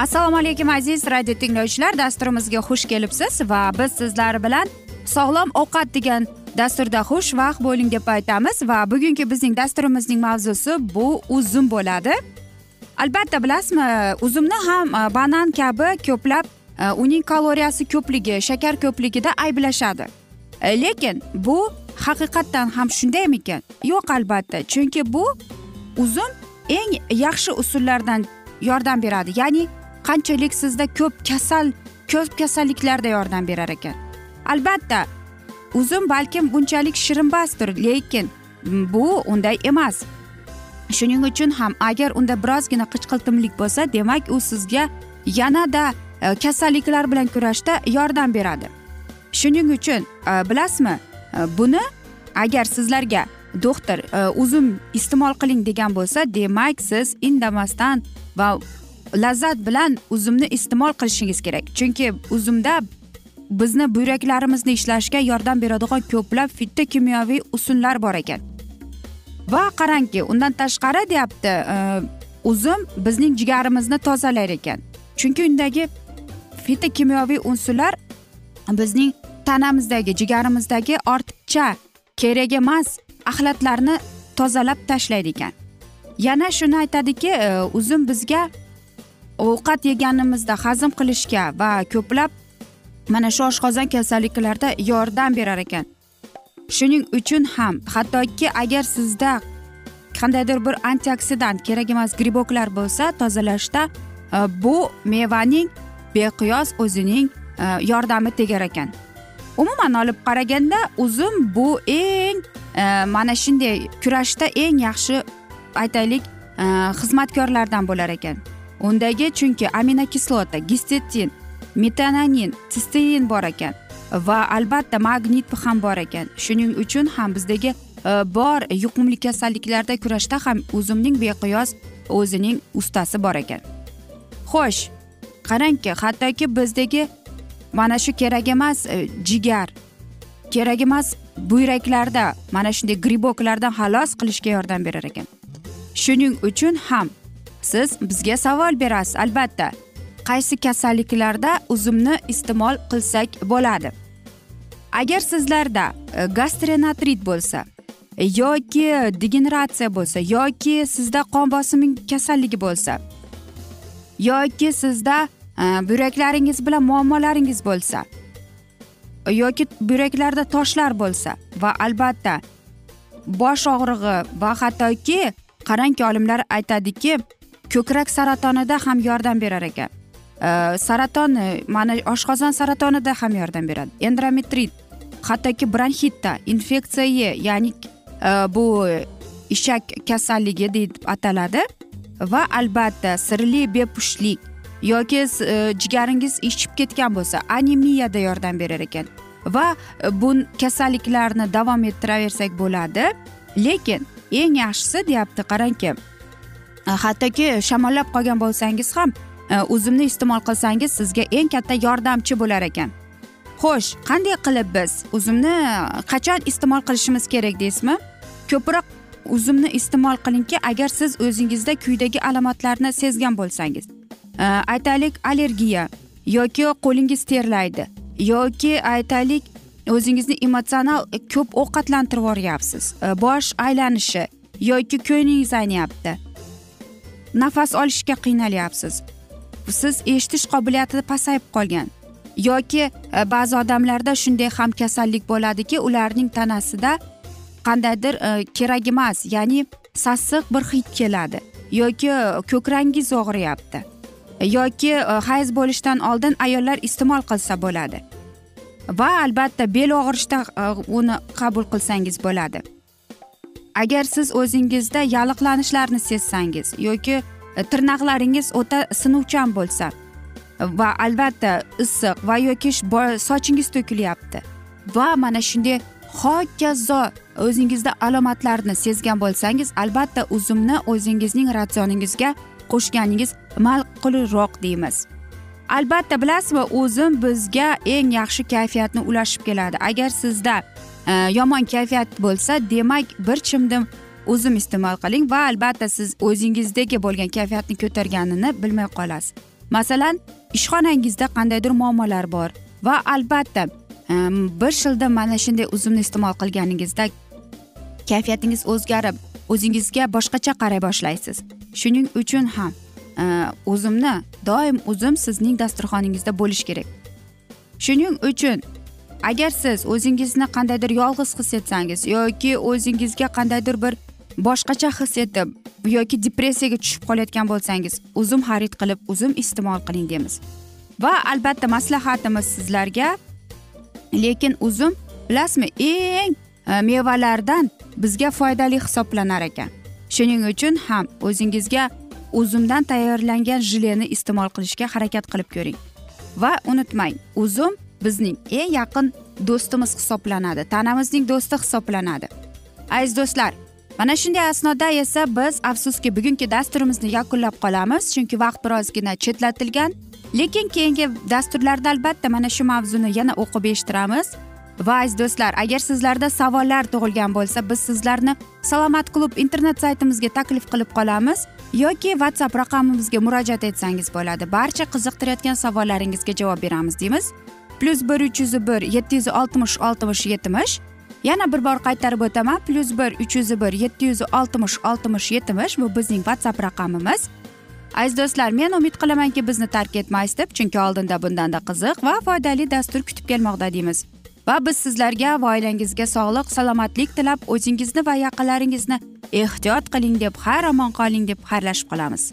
assalomu alaykum aziz radio tinglovchilar. Dasturimizga xush kelibsiz va biz sizlar bilan sog'lom ovqat degan dasturda xush vaqt bo'ling deb aytamiz va bugungi bizning dasturimizning mavzusi bu uzum bo'ladi. Albatta bilasizmi uzumni ham e, banan kabi ko'plab e, uning kaloriyasi ko'pligi shakar ko'pligida ayblashadi. E, lekin bu haqiqatdan ham shundaymikan yo'q albatta. Chunki bu uzum eng yaxshi usullardan yordam beradi. Ya'ni qanchalik sizda ko'p kasal ko'p kasalliklarda yordam berar ekan. Albatta uzum balkim bunchalik shirinbasdir lekin bu unday emas. Shuning uchun ham agar unda birozgina qichqiltimlik bo'lsa demak u sizga yanada e, kasalliklar bilan kurashda yordam beradi. Shuning uchun e, bilasizmi e, buni agar sizlarga doktor uzum iste'mol qiling degan bo'lsa demak siz indamasdan va lazzat bilan uzumni iste'mol qilishingiz kerak. Chunki uzumda bizni buyraklarimizni ishlashga yordam beradigan ko'plab fitokimyoviy usullar bor ekan. Va qarangki undan tashqari deyapti e, uzum bizning jigarimizni tozalar ekan. Chunki undagi fitokimyoviy unsurlar bizning tanamizdagi jigarimizdagi ortiqcha kerak emas axlatlarni tozalab tashlaydi ekan. Yana shuni aytadiki e, uzum bizga ovqat yeganimizda hazm qilishga va ko'plab mana shu oshqozon kasalliklarida yordam berar ekan. Shuning uchun ham hattoki agar sizda qandaydir bir antioksidant kerak emas griboklar bo'lsa tozalashda e, bu mevaning beqiyos o'zining e, yordami tegar ekan. Umuman olib qaraganda uzum bu eng e, mana shunday kurashda eng yaxshi aytaylik xizmatkorlardan bo'lar ekan. Undagi chunki aminokislota gistetin metananin sistein bor ekan va albatta magnit ham bor ekan. Shuning uchun ham bizdagi e, bor yuqumli kasalliklarda kurashda ham uzumning beqiyos o'zining ustasi bor ekan. Xo'sh qarangki hattoki bizdagi mana shu kerak emas e, jigar kerak emas buyraklarda mana shunday griboklardan xalos qilishga yordam berar ekan. Shuning uchun ham siz bizga savol berasiz albatta. Qaysi kasalliklarda uzumni iste'mol qilsak bo'ladi? Agar sizlarda e, gastrenatrit bo'lsa e, yoki degeneratsiya bo'lsa yoki sizda qon bosimi kasalligi bo'lsa yoki sizda e, buyraklaringiz bilan muammolaringiz bo'lsa yoki buyraklarda toshlar bo'lsa va albatta bosh og'rig'i va hattoki qarangki olimlar aytadiki ko'krak saratonida ham yordam berar ekan. Saraton e, mana oshqozon saratonida ham yordam beradi. Endometrit hattoki bronxitda infeksiya ya'ni e, bu ishak kasalligi deb ataladi. Va albatta sirli bepushtlik yoki e, jigaringiz ishib ketgan bo'lsa anemiyada yordam berar ekan. Va bu kasalliklarni davom ettiraversak bo'ladi. Lekin eng yaxshisi deyapti qarangki E, hattoki shamollab qolgan bo'lsangiz ham e, uzumni iste'mol qilsangiz sizga eng katta yordamchi bo'lar ekan. Xo'sh qanday qilib biz uzumni e, qachon iste'mol qilishimiz kerak deysizmi? Ko'proq uzumni iste'mol qilingki agar siz o'zingizda quyidagi alomatlarni sezgan bo'lsangiz. Aytaylik allergiya yoki qo'lingiz terlaydi yoki aytaylik o'zingizni emotsional ko'p ovqatlantirib yuboryapsiz bosh aylanishi yoki ko'nglingiz ayniyapti nafas olishga qiynalyapsiz siz eshitish qobiliyati pasayib qolgan. Yoki e, ba'zi odamlarda shunday ham kasallik bo'ladiki ularning tanasida qandaydir e, kerak emas ya'ni sassiq bir hid keladi. Yoki e, ko'krangiz og'riyapti yoki hayz bo'lishdan oldin ayollar iste'mol qilsa bo'ladi. Va albatta bel og'rishda uni qabul qilsangiz bo'ladi. Agar siz o'zingizda yalliqlanishlarni sezsangiz yoki e, tirnoqlaringiz o'ta sinuvchan bo'lsa va albatta issiq va yoki sochingiz to'kilyapti va mana shunday hokazo o'zingizda alomatlarni sezgan bo'lsangiz albatta uzumni o'zingizning ratsioningizga qo'shganingiz ma'qulroq deymiz. Albatta bilasizmi o'zim bizga eng yaxshi kayfiyatni ulashib keladi. Agar sizda Э, yomon kayfiyat bo'lsa demak bir chimdim uzum iste'mol qiling va albatta siz o'zingizdagi bo'lgan kayfiyatni ko'targanini bilmay qolasiz. Masalan ishxonangizda qandaydir muammolar bor va albatta e, bir shilda mana shunday uzumni iste'mol qilganingizda kayfiyatingiz o'zgarib o'zingizga boshqacha qaray boshlaysiz. Shuning uchun ham e, uzumni doim uzum sizning dasturxoningizda bo'lishi kerak. Shuning uchun agar siz o'zingizni qandaydir yolg'iz his etsangiz yoki o'zingizga qandaydir bir boshqacha his etib yoki depressiyaga tushib qolayotgan bo'lsangiz uzum xarid qilib uzum iste'mol qiling deymiz. Va albatta maslahatimiz sizlarga lekin uzum bilasizmi eng e, mevalardan bizga foydali hisoblanar ekan. Shuning uchun ham o'zingizga uzumdan tayyorlangan jileni iste'mol qilishga harakat qilib ko'ring. Va unutmang uzum bizning eng yaqin do'stimiz hisoblanadi tanamizning do'sti hisoblanadi. Aziz do'stlar mana shunday asnoda esa biz afsuski bugungi dasturimizni yakunlab qolamiz chunki vaqt birozgina chetlatilgan. Lekin keyingi dasturlarda albatta mana shu mavzuni yana o'qib eshittiramiz. Va aziz do'stlar agar sizlarda savollar tug'ilgan bo'lsa biz sizlarni salomat klub internet saytimizga taklif qilib qolamiz yoki whatsapp raqamimizga murojaat etsangiz bo'ladi. Barcha qiziqtirayotgan savollaringizga javob beramiz deymiz. Plyus bir uch yuz bir yetti yuz oltmish oltmish yetmish yana bir bor qaytarib o'taman plyus bir uch yuz bir yetti yuz oltmish oltmish yetmish bu bizning whatsapp raqamimiz aziz do'stlar men umid qilamanki bizni tark etmaysiz deb chunki oldinda bundanda qiziq va foydali dastur kutib kelmoqda deymiz va biz sizlarga va oilangizga sog'lik salomatlik tilab o'zingizni va yaqinlaringizni ehtiyot qiling deb har omon qoling deb xayrlashib qolamiz.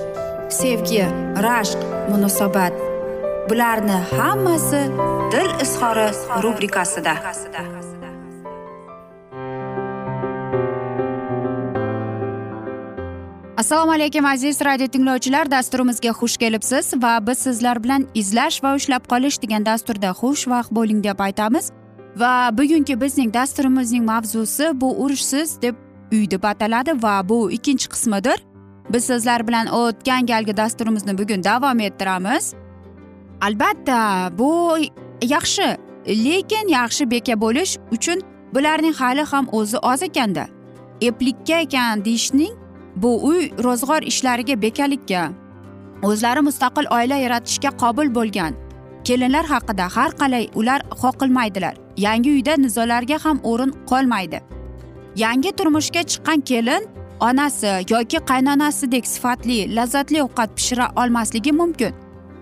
sevgi rashq munosabat. Bularni hammasi dil izhori rubrikasida. Assalomu alaykum aziz radio tinglovchilar. Dasturimizga xush kelibsiz va biz sizlar bilan izlash va ushlab qolish degan dasturda xushvaqt bo'ling deb aytamiz. Va bugungi bizning dasturimizning mavzusi bu urushsiz deb uy deb ataladi va bu ikkinchi qismidir. Biz sizlar bilan o'tgan galgi dasturimizni bugun davom ettiramiz. Albatta bu yaxshi lekin yaxshi beka bo'lish uchun bularning hali ham o'zi oz ekanda. Eplikka ekan deyishning bu uy ro'zg'or ishlariga bekalikka o'zlari mustaqil oila yaratishga qobil bo'lgan. Kelinlar haqida har qalay ular qoqilmaydilar yangi uyda nizolarga ham o'rin qolmaydi. Yangi turmushga chiqqan kelin onasi yoki qaynonasidek sifatli lazzatli ovqat pishira olmasligi mumkin.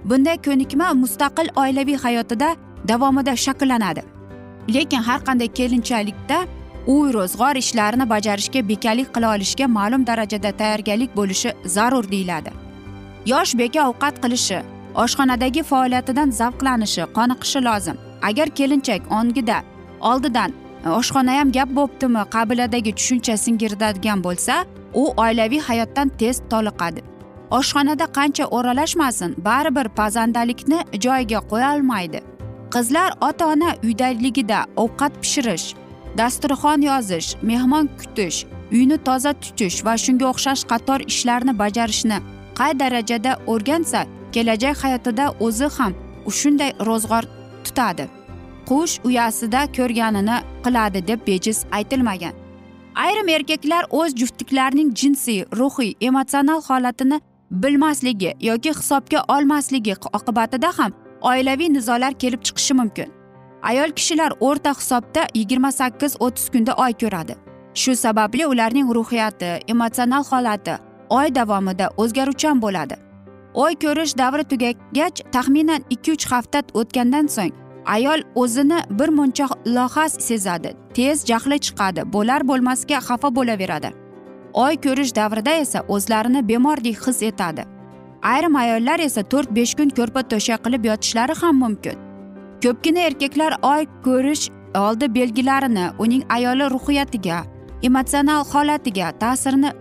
Bunday ko'nikma mustaqil oilaviy hayotida davomida shakllanadi. Lekin har qanday kelinchalikda uy ro'zg'or ishlarini bajarishga bekalik qila olishga ma'lum darajada tayyorgarlik bo'lishi zarur deyiladi. Yosh beka ovqat qilishi oshxonadagi faoliyatidan zavqlanishi qoniqishi lozim. Agar kelinchak ongida oldidan oshxona ham gap bo'ptimi qabiladagi tushuncha singdiradigan bo'lsa u oilaviy hayotdan tez toliqadi. Oshxonada qancha o'ralashmasin baribir pazandalikni joyiga qo'yolmaydi qizlar ota ona uydaligida ovqat pishirish dasturxon yozish mehmon kutish uyni toza tutish va shunga o'xshash qator ishlarni bajarishni qay darajada o'rgansa kelajak hayotida o'zi ham shunday ro'zg'or tutadi. Qush uyasida ko'rganini qiladi deb bejiz aytilmagan. Ayrim erkaklar o'z juftliklarining jinsiy ruhiy emotsional holatini bilmasligi yoki hisobga olmasligi oqibatida ham oilaviy nizolar kelib chiqishi mumkin. Ayol kishilar o'rta hisobda yigirma sakkiz o'ttiz kunda oy ko'radi. Shu sababli ularning ruhiyati emotsional holati oy davomida o'zgaruvchan bo'ladi. Oy ko'rish davri tugagach taxminan ikki uch hafta o'tgandan so'ng ayol o'zini bir muncha lohas sezadi. Tez jahli chiqadi. Bo'lar bo'lmasga xafa bo'laveradi. Oy ko'rish davrida esa o'zlarini bemordek his etadi. Ayrim ayollar esa to'rt besh kun ko'rpa to'shak qilib yotishlari ham mumkin. Ko'pgina erkaklar oy ko'rish oldi belgilarini uning ayoli ruhiyatiga emotsional holatiga ta'sirini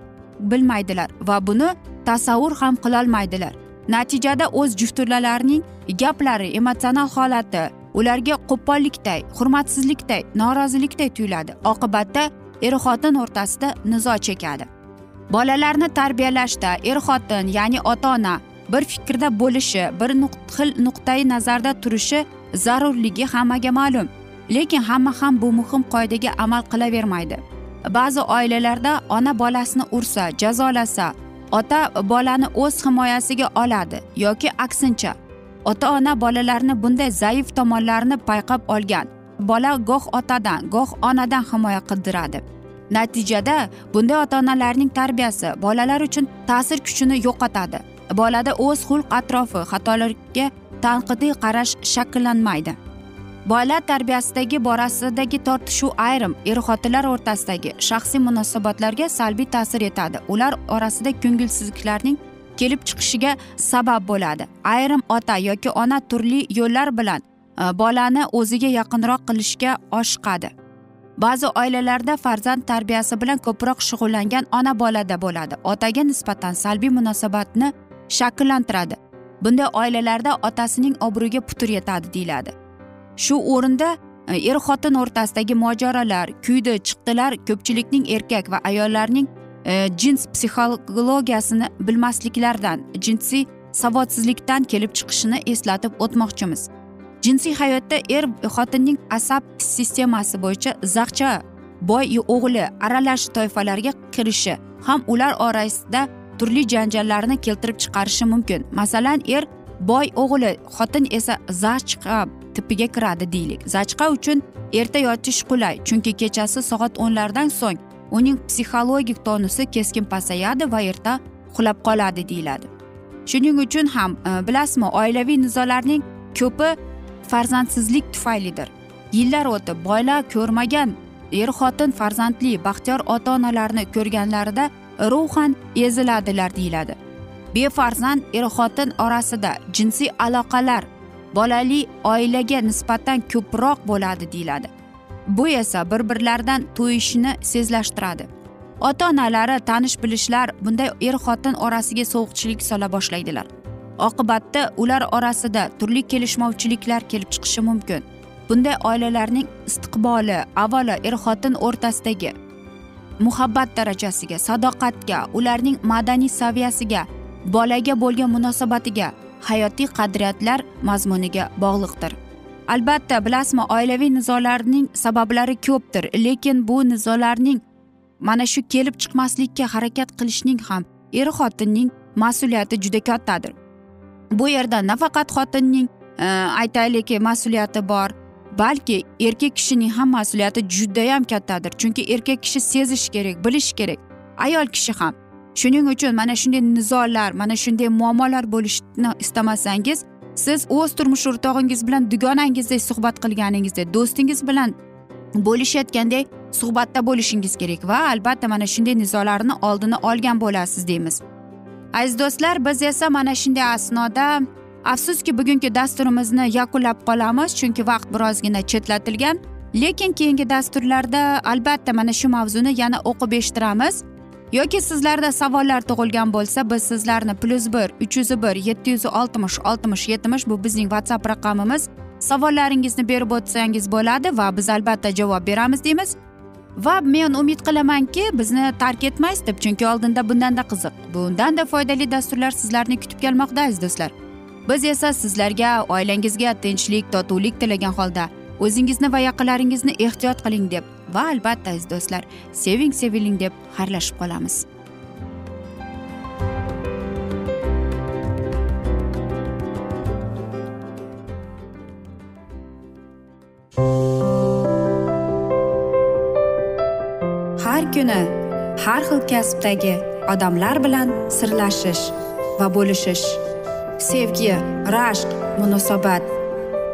bilmaydilar va buni tasavvur ham qilolmaydilar. Natijada o'z juftilalarining gaplari emotsional holati ularga qo'pollikday hurmatsizlikday norozilikday tuyuladi. Oqibatda er xotin o'rtasida nizo chekadi. Bolalarni tarbiyalashda er xotin ya'ni ota ona bir fikrda bo'lishi bir xil nuqtai nazarda turishi zarurligi hammaga ma'lum. Lekin hamma ham bu muhim qoidaga amal qilavermaydi. Ba'zi oilalarda ona bolasini ursa jazolasa ota bolani o'z himoyasiga oladi yoki aksincha ota ona bolalarni bunday zaif tomonlarini payqab olgan. Bola goh otadan goh onadan himoya qildiradi. Natijada bunday ota onalarning tarbiyasi bolalar uchun ta'sir kuchini yo'qotadi. Bolada o'z xulq atrofi xatolarga tanqidiy qarash shakllanmaydi. Bola tarbiyasidagi borasidagi tortishuv ayrim er xotinlar o'rtasidagi shaxsiy munosabatlarga salbiy ta'sir etadi. Ular orasida ko'ngilsizliklarning kelib chiqishiga sabab bo'ladi. Ayrim ota yoki ona turli yo'llar bilan e, bolani o'ziga yaqinroq qilishga oshiqadi. Ba'zi oilalarda farzand tarbiyasi bilan ko'proq shug'ullangan ona bolada bo'ladi. Otaga nisbatan salbiy munosabatni shakllantiradi. Bunday oilalarda otasining obro'yiga putur yetadi deyiladi. Shu o'rinda e, er xotin o'rtasidagi mojarolar kuydi chiqdilar ko'pchilikning erkak va ayollarning jins psixologiyasini bilmasliklardan jinsiy savodsizlikdan kelib chiqishini eslatib o'tmoqchimiz jinsiy hayotda er xotinning asab sistemasi bo'yicha zag'cha boy o'g'li aralash toifalarga kirishi ham ular orasida turli janjallarni keltirib chiqarishi mumkin masalan er boy o'g'li xotin esa zachqa tipiga kiradi deylik zachqa uchun erta yotish qulay chunki kechasi soat o'nlardan so'ng uning psixologik tonusi keskin pasayadi va erta uxlab qoladi deyiladi. Shuning uchun ham e, bilasizmi oilaviy nizolarning ko'pi farzandsizlik tufaylidir. Yillar o'tib boylar ko'rmagan er xotin farzandli baxtiyor ota onalarni ko'rganlarida ruhan eziladilar deyiladi. Befarzand er xotin orasida jinsiy aloqalar bolali oilaga nisbatan ko'proq bo'ladi deyiladi. Bu esa bir birlaridan to'yishni sezlashtiradi ota onalari tanish bilishlar bunday er xotin orasiga sovuqchilik sola boshlaydilar. Oqibatda ular orasida turli kelishmovchiliklar kelib chiqishi mumkin. Bunday oilalarning istiqboli avvalo er xotin o'rtasidagi muhabbat darajasiga sadoqatga ularning madaniy saviyasiga bolaga bo'lgan munosabatiga hayotiy qadriyatlar mazmuniga bog'liqdir. Albatta bilasizmi oilaviy nizolarning sabablari ko'pdir lekin bu nizolarning mana shu kelib chiqmaslikka harakat qilishning ham er xotinning mas'uliyati juda kattadir. Bu yerda nafaqat xotinning e, aytaylik mas'uliyati bor balki erkak kishining ham mas'uliyati judayam kattadir chunki erkak kishi sezishi kerak bilishi kerak ayol kishi ham. Shuning uchun mana shunday nizolar mana shunday muammolar bo'lishini istamasangiz siz o'z turmush o'rtog'ingiz bilan dugonangizdek suhbat qilganingizdek do'stingiz bilan bo'lishayotgandek suhbatda bo'lishingiz kerak va albatta mana shunday nizolarni oldini olgan bo'lasiz deymiz. Aziz do'stlar biz esa mana shunday asnoda afsuski bugungi dasturimizni yakunlab qolamiz chunki vaqt birozgina chetlatilgan. Lekin keyingi dasturlarda albatta mana shu mavzuni yana o'qib eshittiramiz. Yoki sizlarda savollar tug'ilgan bo'lsa biz sizlarni plyus bir uch yuz bir yetti yuz oltmish oltmish yetmish bu bizning whatsapp raqamimiz. Savollaringizni berib o'tsangiz bo'ladi va biz albatta javob beramiz deymiz. Va men umid qilamanki bizni tark etmaysiz deb chunki oldinda bundanda qiziq bundanda foydali dasturlar sizlarni kutib kelmoqda aziz do'stlar. Biz esa sizlarga oilangizga tinchlik totuvlik tilagan holda o'zingizni va yaqinlaringizni ehtiyot qiling deb va albatta aziz do'stlar. Seving seviling deb xayrlashib qolamiz. Har kuni har xil kasbdagi odamlar bilan sirlashish va bo'lishish. Sevgi rashq munosabat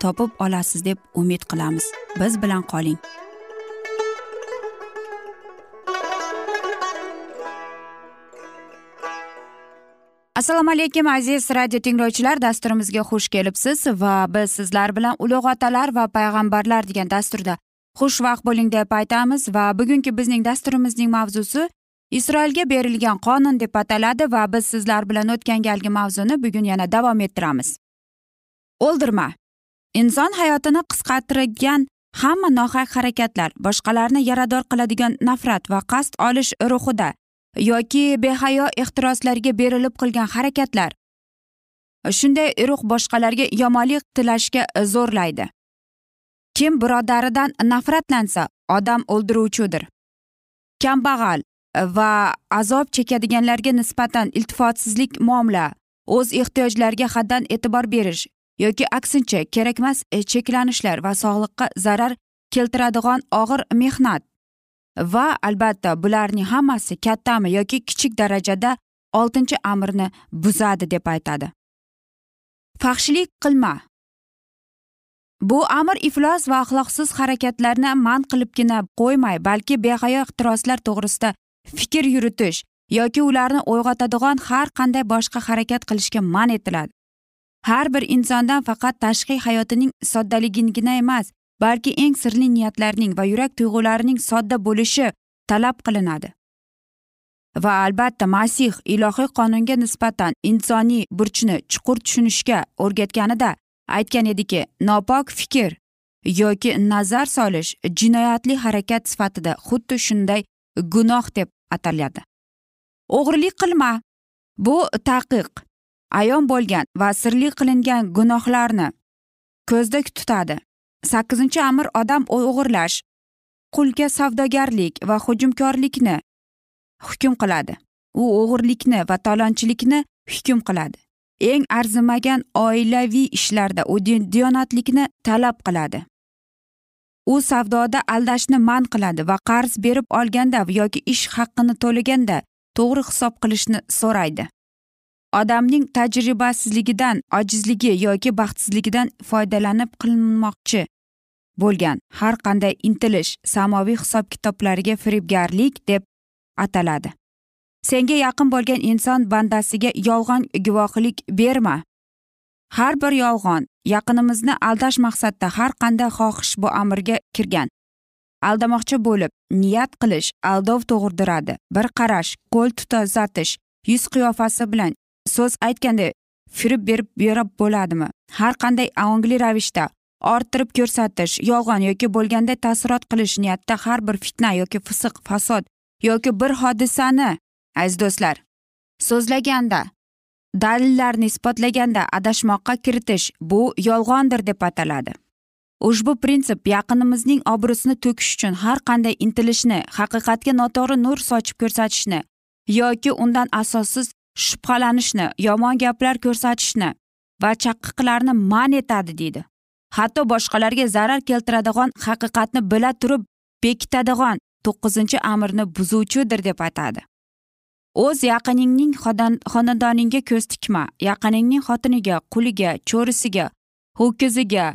topib olasiz deb umid qilamiz. Biz bilan qoling. Assalomu alaykum aziz radio tinglovchilar. Dasturimizga xush kelibsiz va biz sizlar bilan ulug' otalar va payg'ambarlar degan dasturda xushvaqt bo'ling deb aytamiz va bugungi bizning dasturimizning mavzusi isroilga berilgan qonun deb ataladi va biz sizlar bilan o'tgan galgi mavzuni bugun yana davom ettiramiz. O'ldirma. Inson hayotini qisqartirgan hamma nohaq harakatlar boshqalarni yarador qiladigan nafrat va qasd olish ruhida yoki behayo ehtiroslarga berilib qilgan harakatlar shunday ruh boshqalarga yomonlik tilashga zo'rlaydi. Kim birodaridan nafratlansa odam o'ldiruvchidir. Kambag'al va azob chekadiganlarga nisbatan iltifotsizlik muomala o'z ehtiyojlariga haddan e'tibor berish yoki aksincha kerakmas e, cheklanishlar va sog'liqqa zarar keltiradigan og'ir mehnat. Va albatta bularning hammasi kattami yoki kichik darajada oltinchi amrni buzadi deb aytadi. Faxshilik qilma. Bu amr iflos va axloqsiz harakatlarni man qilibgina qo'ymay balki behayo ehtiroslar to'g'risida fikr yuritish yoki ularni uyg'otadigan har qanday boshqa harakat qilishga man etiladi. Har bir insondan faqat tashqi hayotining soddaligigina emas balki eng sirli niyatlarning va yurak tuyg'ularining sodda bo'lishi talab qilinadi. Va albatta masih ilohiy qonunga nisbatan insoniy burchni chuqur tushunishga o'rgatganida aytgan ediki nopok fikr yoki nazar solish jinoyatli harakat sifatida xuddi shunday gunoh deb ataladi. O'g'irlik qilma. Bu taqiq. Ayon bo'lgan va sirli qilingan gunohlarni ko'zda tutadi. Sakkizinchi amr odam o'g'irlash qulga savdogarlik va hujumkorlikni hukm qiladi. U o'g'irlikni va talonchilikni hukm qiladi. Eng arzimagan oilaviy ishlarda u diyonatlikni talab qiladi. U savdoda aldashni man qiladi va qarz berib olganda yoki ish haqqini to'laganda to'g'ri hisob qilishni so'raydi. Odamning tajribasizligidan ojizligi yoki baxtsizligidan foydalanib qilinmoqchi bo'lgan har qanday intilish samoviy hisob kitoblariga firibgarlik deb ataladi. Senga yaqin bo'lgan inson bandasiga yolg'on guvohlik berma. Har bir yolg'on yaqinimizni aldash maqsadida har qanday xohish bu amirga kirgan. Aldamoqchi bo'lib niyat qilish aldov tug'diradi bir qarash qo'l tutazatish yuz qiyofasi bilan so'z aytganda firib berib bera bo'ladimi? Har qanday ongli ravishda orttirib ko'rsatish yolg'on yoki bo'lganda taassurot qilish niyatda har bir fitna yoki fisiq fasod yoki bir hodisani aziz do'stlar so'zlaganda dalillarni isbotlaganda adashmoqqa kiritish bu yolg'ondir deb ataladi. Ushbu prinsip yaqinimizning obro'sini to'kish uchun har qanday intilishni haqiqatga noto'g'ri nur sochib ko'rsatishni yoki undan asossiz shubhalanishni yomon gaplar ko'rsatishni va chaqiqlarni man etadi deydi. Hatto boshqalarga zarar keltiradigan haqiqatni bila turib bekitadigan to'qqizinchi amirni buzuvchidir deb aytadi. O'z yaqiningning xonadoningga ko'z tikma yaqiningning xotiniga quliga cho'risiga ho'kiziga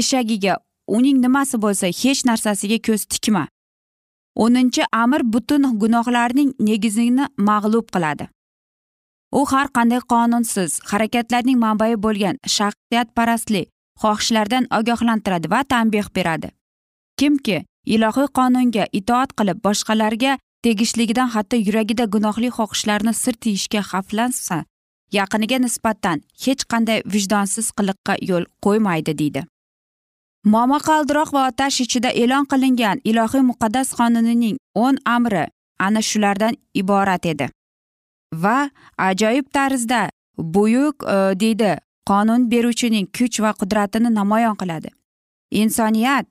eshagiga uning nimasi bo'lsa hech narsasiga ko'z tikma. O'ninchi amir butun gunohlarning negizini mag'lub qiladi. U har qanday qonunsiz harakatlarning manbai bo'lgan shaxsiyatparastlik xohishlardan ogohlantiradi va tanbeh beradi. Kimki ilohiy qonunga itoat qilib boshqalarga tegishligidan hatto yuragida gunohli xohishlarni sir tiyishga xavflansa yaqiniga nisbatan hech qanday vijdonsiz qiliqqa yo'l qo'ymaydi deydi. Momaqaldiroq va otash ichida e'lon qilingan ilohiy muqaddas qonunining o'n amri ana shulardan iborat edi. Va ajoyib tarzda buyuk e, deydi qonun beruvchining kuch va qudratini namoyon qiladi. Insoniyat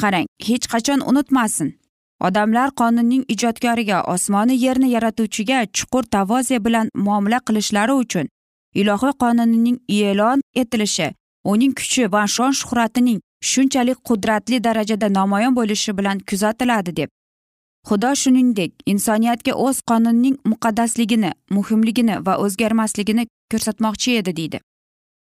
qarang hech qachon unutmasin. Odamlar qonunning ijodkoriga osmoni yerni yaratuvchiga chuqur tavoze bilan muomala qilishlari uchun ilohiy qonunining e'lon etilishi uning kuchi va shon shuhratining shunchalik qudratli darajada namoyon bo'lishi bilan kuzatiladi deb xudo shuningdek insoniyatga o'z qonunining muqaddasligini muhimligini va o'zgarmasligini ko'rsatmoqchi edi deydi.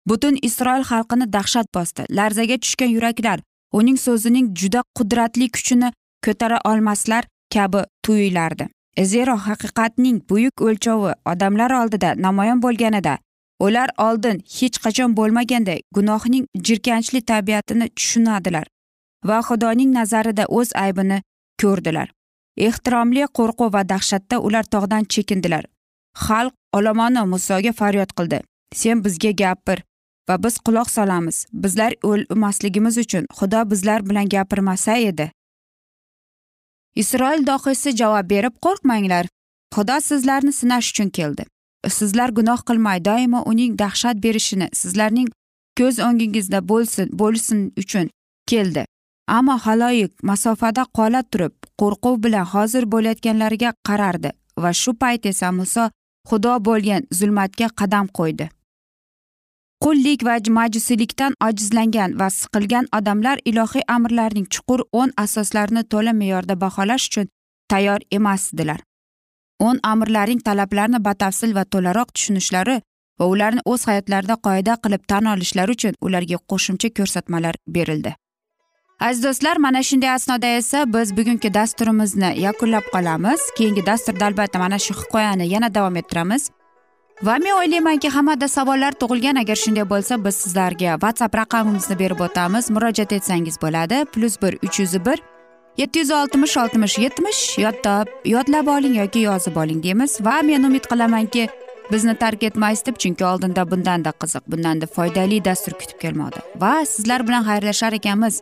Butun isroil xalqini dahshat bosdi. Larzaga tushgan yuraklar uning so'zining juda qudratli kuchini ko'tara olmaslar kabi tuyulardi. Zero haqiqatning buyuk o'lchovi odamlar oldida namoyon bo'lganida ular oldin hech qachon bo'lmaganday gunohning jirkanchli tabiatini tushunadilar va xudoning nazarida o'z aybini ko'rdilar. Ehtiromli qo'rquv va dahshatda ular tog'dan chekindilar. Xalq olomoni musoga faryod qildi. Sen bizga gapir va biz quloq solamiz. Bizlar o'lmasligimiz uchun xudo bizlar bilan gapirmasa edi. Isroil dohiysi javob berib qo'rqmanglar. Xudo sizlarni sinash uchun keldi. Sizlar gunoh qilmay doimo uning dahshat berishini sizlarning ko'z o'ngingizda bo'lsin bo'lsin uchun keldi. Ammo haloyiq masofada qola turib qo'rquv bilan hozir bo'layotganlariga qarardi va shu payt esa muso xudo bo'lgan zulmatga qadam qo'ydi. Qullik va majusiylikdan ojizlangan va siqilgan odamlar ilohiy amrlarning chuqur o'n asoslarini to'la me'yorda baholash uchun tayyor emasdilar o'n amrlarning talablarini batafsil va to'laroq tushunishlari va ularni o'z hayotlarida qoida qilib tan olishlari uchun ularga qo'shimcha ko'rsatmalar berildi. Aziz do'stlar mana shunday asnoda esa biz bugungi dasturimizni yakunlab qolamiz. Keyingi dasturda albatta mana shu hikoyani yana davom ettiramiz. Va men o'ylaymanki hammada savollar tug'ilgan. Agar shunday bo'lsa biz sizlarga whatsapp raqamimizni berib o'tamiz. Murojaat etsangiz bo'ladi. Plyus bir uch yuz bir yetti yuz oltmish oltmish yetmish yodda yodlab oling yoki yozib oling deymiz. Va men umid qilamanki bizni tark etmaysiz deb chunki oldinda bundanda qiziq bundanda foydali dastur kutib kelmoqda. Va sizlar bilan xayrlashar ekanmiz.